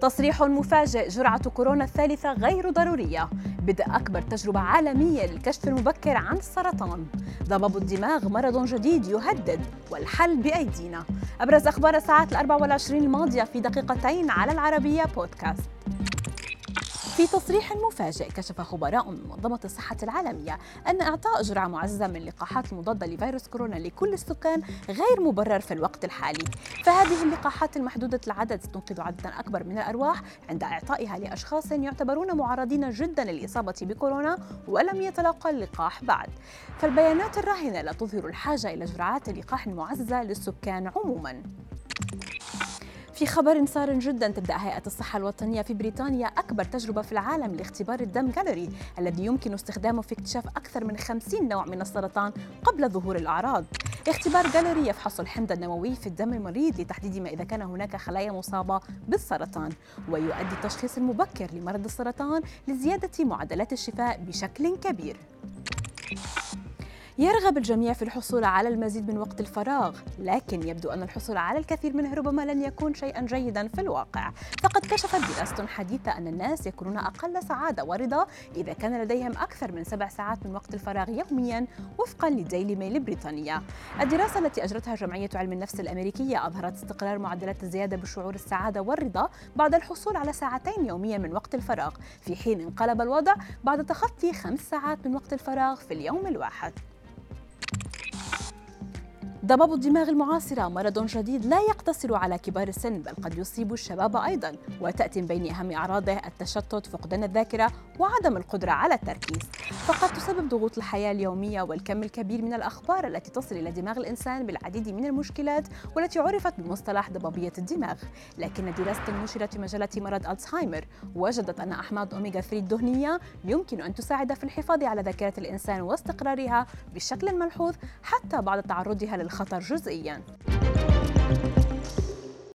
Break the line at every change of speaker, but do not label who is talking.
تصريح مفاجئ جرعة كورونا الثالثة غير ضرورية. بدء أكبر تجربة عالمية للكشف المبكر عن السرطان. ضباب الدماغ مرض جديد يهدد والحل بأيدينا. أبرز أخبار الساعات الأربع والعشرين الماضية في دقيقتين على العربية بودكاست. في تصريح مفاجئ كشف خبراء من منظمة الصحة العالمية أن إعطاء جرعة معززة من اللقاحات المضادة لفيروس كورونا لكل السكان غير مبرر في الوقت الحالي. فهذه اللقاحات المحدودة العدد ستنقذ عددا أكبر من الأرواح عند إعطائها لأشخاص يعتبرون معرضين جدا للإصابة بكورونا ولم يتلقى اللقاح بعد. فالبيانات الراهنة لا تظهر الحاجة إلى جرعات اللقاح المعززة للسكان عموما. في خبر صار جدا تبدأ هيئة الصحة الوطنية في بريطانيا أكبر تجربة في العالم لاختبار الدم جاليري الذي يمكن استخدامه في اكتشاف أكثر من 50 نوع من السرطان قبل ظهور الأعراض. اختبار جاليري يفحص الحمض النووي في الدم المريض لتحديد ما إذا كان هناك خلايا مصابة بالسرطان ويؤدي التشخيص المبكر لمرض السرطان لزيادة معدلات الشفاء بشكل كبير. يرغب الجميع في الحصول على المزيد من وقت الفراغ لكن يبدو أن الحصول على الكثير منه ربما لن يكون شيئا جيدا في الواقع. فقد كشفت دراسة حديثة أن الناس يكونون أقل سعادة ورضا إذا كان لديهم أكثر من سبع ساعات من وقت الفراغ يوميا وفقا لديلي ميل البريطانية الدراسة التي أجرتها جمعية علم النفس الأمريكية أظهرت استقرار معدلات الزيادة بشعور السعادة والرضا بعد الحصول على ساعتين يوميا من وقت الفراغ في حين انقلب الوضع بعد تخطي خمس ساعات من وقت الفراغ في اليوم الواحد. ضباب الدماغ المعاصرة مرض جديد لا يقتصر على كبار السن بل قد يصيب الشباب أيضا وتأتي من بين أهم أعراضه التشتت فقدان الذاكرة وعدم القدرة على التركيز. فقد تسبب ضغوط الحياة اليومية والكم الكبير من الأخبار التي تصل إلى دماغ الإنسان بالعديد من المشكلات والتي عرفت بمصطلح ضبابية الدماغ. لكن دراسة نشرت في مجلة مرض ألزهايمر وجدت أن أحماض أوميغا 3 الدهنية يمكن أن تساعد في الحفاظ على ذاكرة الإنسان واستقرارها بشكل ملحوظ حتى بعد تعرضها للخطر. جزئيا.